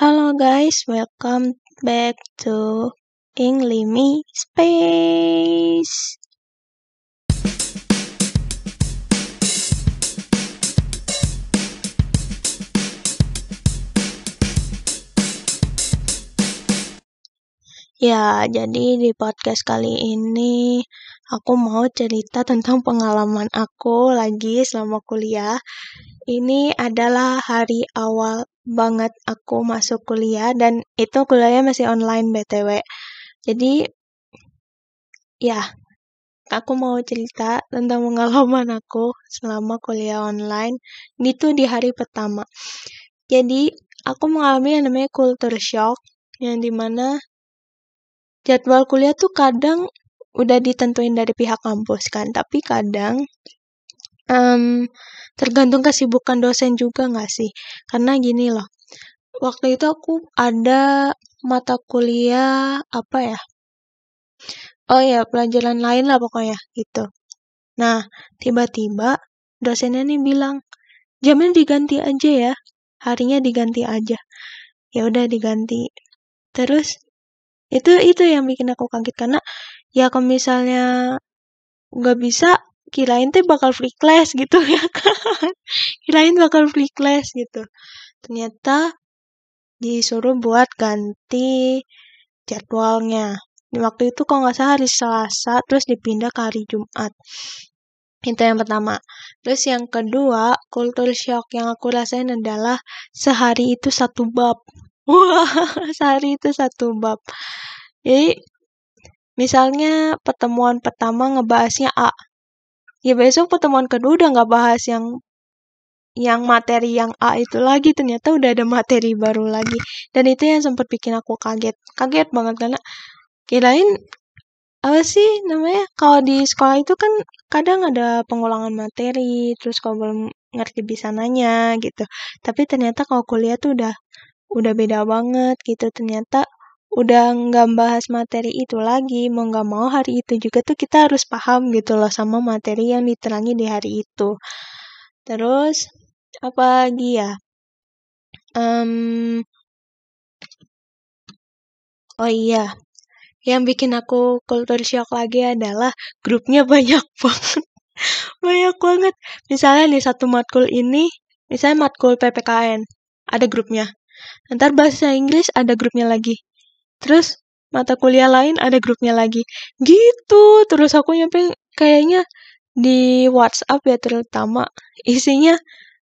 Hello guys, welcome back to Inglimi Space. Ya, jadi di podcast kali ini aku mau cerita tentang pengalaman aku lagi selama kuliah. Ini adalah hari awal banget aku masuk kuliah dan itu kuliahnya masih online BTW. Jadi ya, aku mau cerita tentang pengalaman aku selama kuliah online itu di hari pertama. Jadi, aku mengalami yang namanya culture shock yang di mana jadwal kuliah tuh kadang udah ditentuin dari pihak kampus kan, tapi kadang um, tergantung kesibukan dosen juga nggak sih? Karena gini loh, waktu itu aku ada mata kuliah apa ya? Oh ya, pelajaran lain lah pokoknya gitu. Nah, tiba-tiba dosennya nih bilang, jamnya diganti aja ya, harinya diganti aja. Ya udah diganti. Terus itu itu yang bikin aku kaget karena ya kalau misalnya nggak bisa kirain tuh bakal free class gitu ya kan. Kirain bakal free class gitu. Ternyata disuruh buat ganti jadwalnya. Waktu itu kalau nggak salah hari Selasa terus dipindah ke hari Jumat. Itu yang pertama. Terus yang kedua culture shock yang aku rasain adalah sehari itu satu bab. Wah sehari itu satu bab. Jadi misalnya pertemuan pertama ngebahasnya A ya besok pertemuan kedua udah nggak bahas yang yang materi yang A itu lagi. Ternyata udah ada materi baru lagi. Dan itu yang sempat bikin aku kaget. Kaget banget karena kirain apa sih namanya kalau di sekolah itu kan kadang ada pengulangan materi terus kalau belum ngerti bisa nanya gitu. Tapi ternyata kalau kuliah tuh udah udah beda banget gitu. Ternyata udah nggak bahas materi itu lagi mau nggak mau hari itu juga tuh kita harus paham gitu loh sama materi yang diterangi di hari itu terus apa lagi ya um, oh iya yang bikin aku culture shock lagi adalah grupnya banyak banget. banyak banget. Misalnya nih satu matkul ini, misalnya matkul PPKN, ada grupnya. Ntar bahasa Inggris ada grupnya lagi. Terus mata kuliah lain ada grupnya lagi. Gitu. Terus aku nyampe kayaknya di WhatsApp ya terutama isinya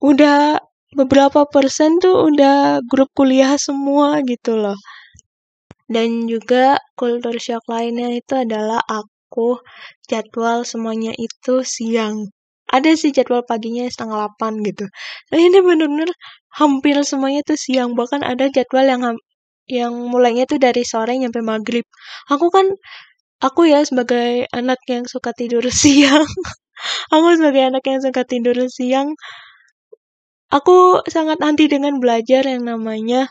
udah beberapa persen tuh udah grup kuliah semua gitu loh. Dan juga culture shock lainnya itu adalah aku jadwal semuanya itu siang. Ada sih jadwal paginya setengah 8 gitu. Nah ini bener-bener hampir semuanya tuh siang. Bahkan ada jadwal yang yang mulainya tuh dari sore sampai maghrib. Aku kan, aku ya sebagai anak yang suka tidur siang. aku sebagai anak yang suka tidur siang, aku sangat anti dengan belajar yang namanya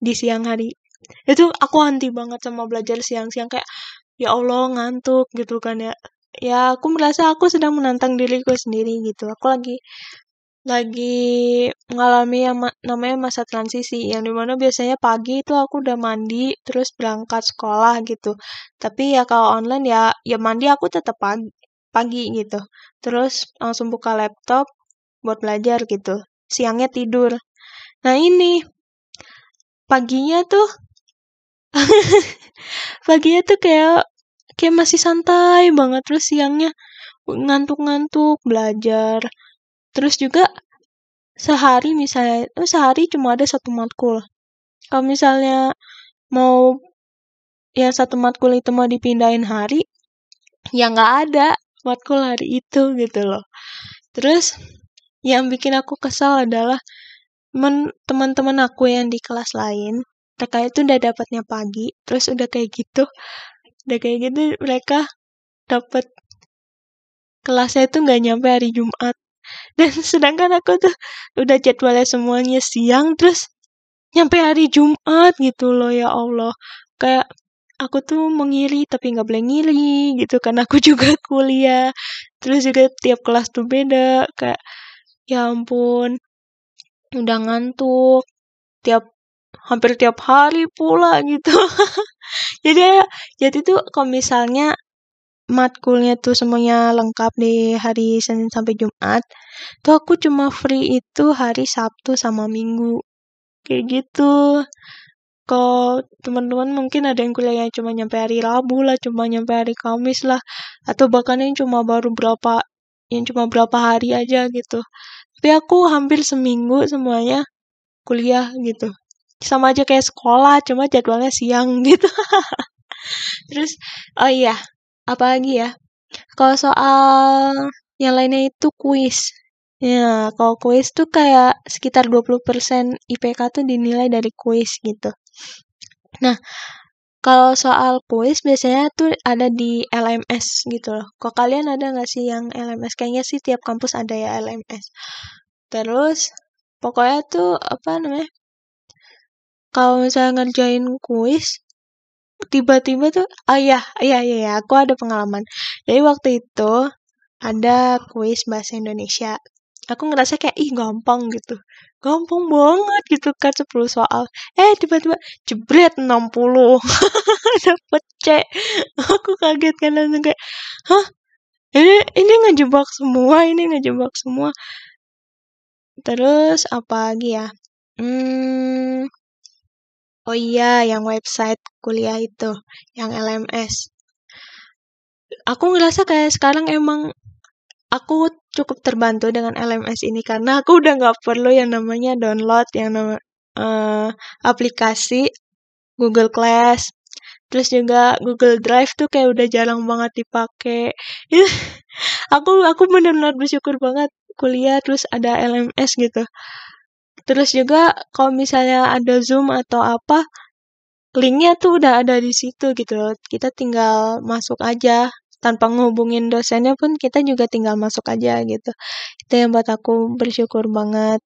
di siang hari itu aku anti banget sama belajar siang-siang kayak ya Allah ngantuk gitu kan ya ya aku merasa aku sedang menantang diriku sendiri gitu aku lagi lagi mengalami yang ma namanya masa transisi yang di mana biasanya pagi itu aku udah mandi terus berangkat sekolah gitu. Tapi ya kalau online ya ya mandi aku tetap pagi pagi gitu. Terus langsung buka laptop buat belajar gitu. Siangnya tidur. Nah ini paginya tuh paginya tuh kayak kayak masih santai banget. Terus siangnya ngantuk-ngantuk belajar terus juga sehari misalnya oh sehari cuma ada satu matkul. Kalau misalnya mau yang satu matkul itu mau dipindahin hari ya nggak ada matkul hari itu gitu loh. Terus yang bikin aku kesal adalah teman-teman aku yang di kelas lain mereka itu udah dapatnya pagi terus udah kayak gitu. Udah kayak gitu mereka dapat kelasnya itu nggak nyampe hari Jumat dan sedangkan aku tuh udah jadwalnya semuanya siang terus nyampe hari Jumat gitu loh ya Allah. Kayak aku tuh mengiri tapi nggak boleh ngiri gitu kan aku juga kuliah. Terus juga tiap kelas tuh beda kayak ya ampun udah ngantuk tiap hampir tiap hari pula gitu. Jadi jadi tuh kalau misalnya matkulnya tuh semuanya lengkap di hari Senin sampai Jumat tuh aku cuma free itu hari Sabtu sama Minggu kayak gitu kalau teman-teman mungkin ada yang kuliahnya cuma nyampe hari Rabu lah, cuma nyampe hari Kamis lah, atau bahkan yang cuma baru berapa, yang cuma berapa hari aja gitu. Tapi aku hampir seminggu semuanya kuliah gitu. Sama aja kayak sekolah, cuma jadwalnya siang gitu. Terus, oh iya, apa lagi ya? Kalau soal yang lainnya itu kuis. Ya, kalau kuis tuh kayak sekitar 20% IPK tuh dinilai dari kuis gitu. Nah, kalau soal kuis biasanya tuh ada di LMS gitu loh. Kok kalian ada nggak sih yang LMS? Kayaknya sih tiap kampus ada ya LMS. Terus, pokoknya tuh apa namanya? Kalau misalnya ngerjain kuis, tiba-tiba tuh, oh iya, iya, iya, iya, aku ada pengalaman. Jadi waktu itu ada kuis bahasa Indonesia. Aku ngerasa kayak ih gampang gitu. Gampang banget gitu kan 10 soal. Eh tiba-tiba jebret 60 dapet C. Aku kaget kan langsung kayak hah? Ini ini ngejebak semua ini ngejebak semua. Terus apa lagi ya? Hmm oh iya yang website kuliah itu yang LMS aku ngerasa kayak sekarang emang aku cukup terbantu dengan LMS ini karena aku udah nggak perlu yang namanya download yang nama uh, aplikasi Google Class. Terus juga Google Drive tuh kayak udah jarang banget dipakai aku aku benar-benar bersyukur banget kuliah terus ada LMS gitu terus juga kalau misalnya ada Zoom atau apa linknya tuh udah ada di situ gitu loh. Kita tinggal masuk aja. Tanpa ngehubungin dosennya pun kita juga tinggal masuk aja gitu. Itu yang buat aku bersyukur banget.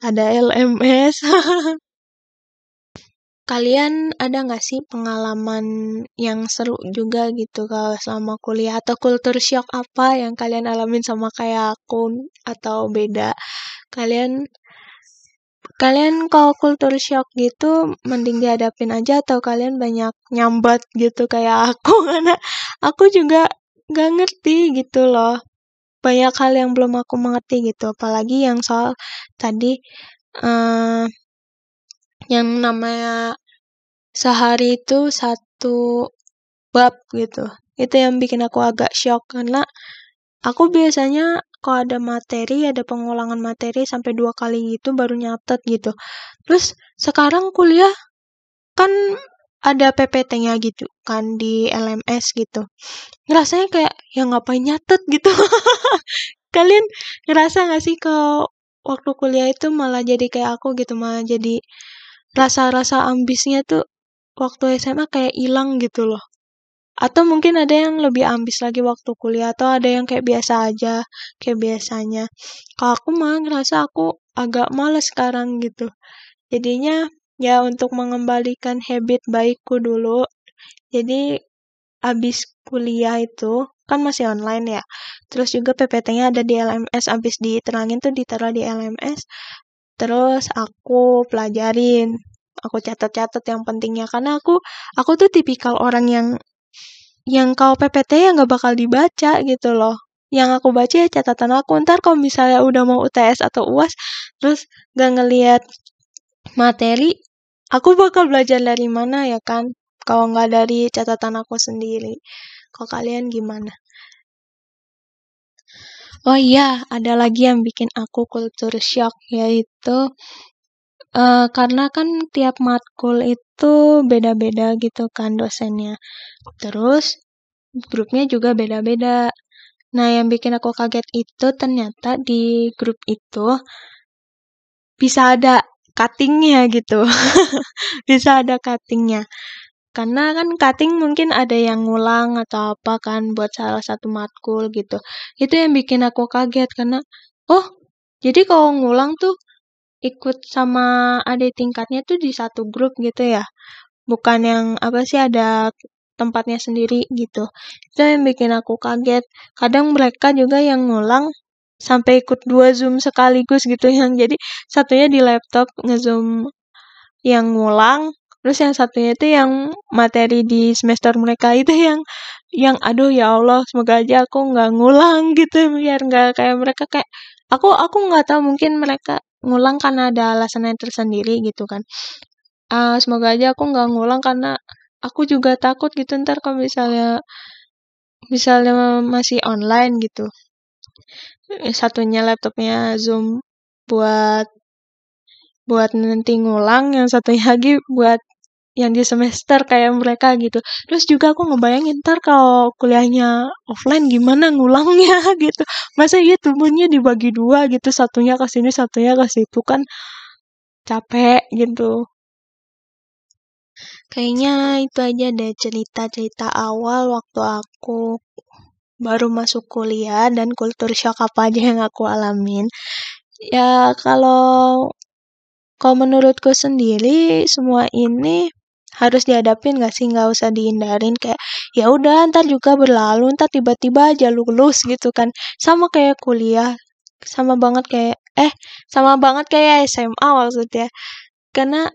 Ada LMS kalian ada nggak sih pengalaman yang seru juga gitu kalau selama kuliah? Atau kultur shock apa yang kalian alamin sama kayak aku atau beda? Kalian kalian kalau kultur shock gitu mending dihadapin aja atau kalian banyak nyambat gitu kayak aku. Karena aku juga nggak ngerti gitu loh. Banyak hal yang belum aku mengerti gitu. Apalagi yang soal tadi uh, yang namanya sehari itu satu bab gitu. Itu yang bikin aku agak shock. Karena aku biasanya kalau ada materi ada pengulangan materi sampai dua kali gitu baru nyatet gitu terus sekarang kuliah kan ada PPT-nya gitu kan di LMS gitu. Ngerasanya kayak ya ngapain nyatet gitu. Kalian ngerasa gak sih kalau waktu kuliah itu malah jadi kayak aku gitu, malah jadi rasa-rasa ambisnya tuh waktu SMA kayak hilang gitu loh. Atau mungkin ada yang lebih ambis lagi waktu kuliah atau ada yang kayak biasa aja, kayak biasanya. Kalau aku mah ngerasa aku agak males sekarang gitu. Jadinya ya untuk mengembalikan habit baikku dulu jadi abis kuliah itu kan masih online ya terus juga PPT-nya ada di LMS abis diterangin tuh ditaruh di LMS terus aku pelajarin aku catat-catat yang pentingnya karena aku aku tuh tipikal orang yang yang kalau PPT ya nggak bakal dibaca gitu loh. Yang aku baca ya catatan aku ntar kalau misalnya udah mau UTS atau UAS terus gak ngeliat materi aku bakal belajar dari mana ya kan? Kalau nggak dari catatan aku sendiri. Kalau kalian gimana? Oh iya, ada lagi yang bikin aku kultur shock yaitu uh, karena kan tiap matkul itu beda-beda gitu kan dosennya. Terus grupnya juga beda-beda. Nah, yang bikin aku kaget itu ternyata di grup itu bisa ada cuttingnya gitu bisa ada cuttingnya karena kan cutting mungkin ada yang ngulang atau apa kan buat salah satu matkul gitu itu yang bikin aku kaget karena oh jadi kalau ngulang tuh ikut sama adik tingkatnya tuh di satu grup gitu ya. Bukan yang apa sih ada tempatnya sendiri gitu. Itu yang bikin aku kaget. Kadang mereka juga yang ngulang sampai ikut dua zoom sekaligus gitu yang jadi satunya di laptop ngezoom yang ngulang terus yang satunya itu yang materi di semester mereka itu yang yang aduh ya Allah semoga aja aku nggak ngulang gitu biar nggak kayak mereka kayak aku aku nggak tahu mungkin mereka ngulang karena ada alasan yang tersendiri gitu kan. Uh, semoga aja aku nggak ngulang karena aku juga takut gitu ntar kalau misalnya misalnya masih online gitu. Satunya laptopnya zoom buat buat nanti ngulang yang satunya lagi buat yang di semester kayak mereka gitu. Terus juga aku ngebayangin ntar kalau kuliahnya offline gimana ngulangnya? Gitu. Masa iya tubuhnya dibagi dua gitu satunya ke sini satunya ke situ kan capek gitu. Kayaknya itu aja deh cerita-cerita awal waktu aku baru masuk kuliah dan kultur shock apa aja yang aku alamin. Ya kalau kalau menurutku sendiri semua ini harus dihadapin gak sih? Nggak usah dihindarin kayak ya udah ntar juga berlalu ntar tiba-tiba aja lulus gitu kan. Sama kayak kuliah sama banget kayak eh sama banget kayak SMA maksudnya. Karena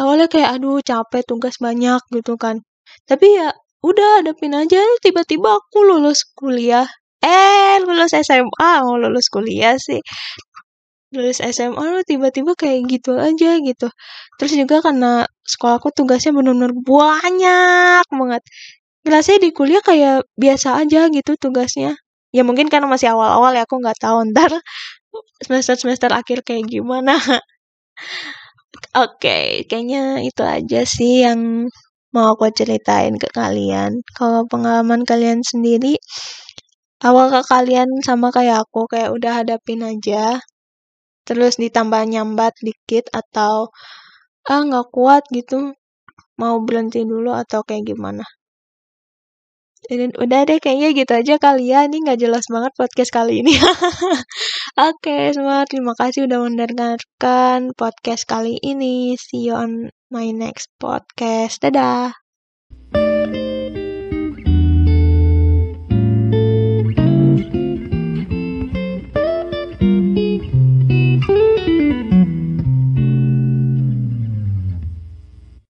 awalnya kayak aduh capek tugas banyak gitu kan. Tapi ya udah hadapin aja. Tiba-tiba aku lulus kuliah. Eh lulus SMA mau lulus kuliah sih lulus SMA lu tiba-tiba kayak gitu aja gitu. Terus juga karena sekolahku tugasnya benar-benar banyak banget. Ngerasanya di kuliah kayak biasa aja gitu tugasnya. Ya mungkin karena masih awal-awal ya aku nggak tahu ntar semester-semester akhir kayak gimana. Oke okay, kayaknya itu aja sih yang mau aku ceritain ke kalian. Kalau pengalaman kalian sendiri awal ke kalian sama kayak aku kayak udah hadapin aja terus ditambah nyambat dikit atau ah nggak kuat gitu. Mau berhenti dulu atau kayak gimana? Dan udah deh kayaknya gitu aja kali ya. Ini nggak jelas banget podcast kali ini. Oke okay, semua terima kasih udah mendengarkan podcast kali ini. See you on my next podcast. Dadah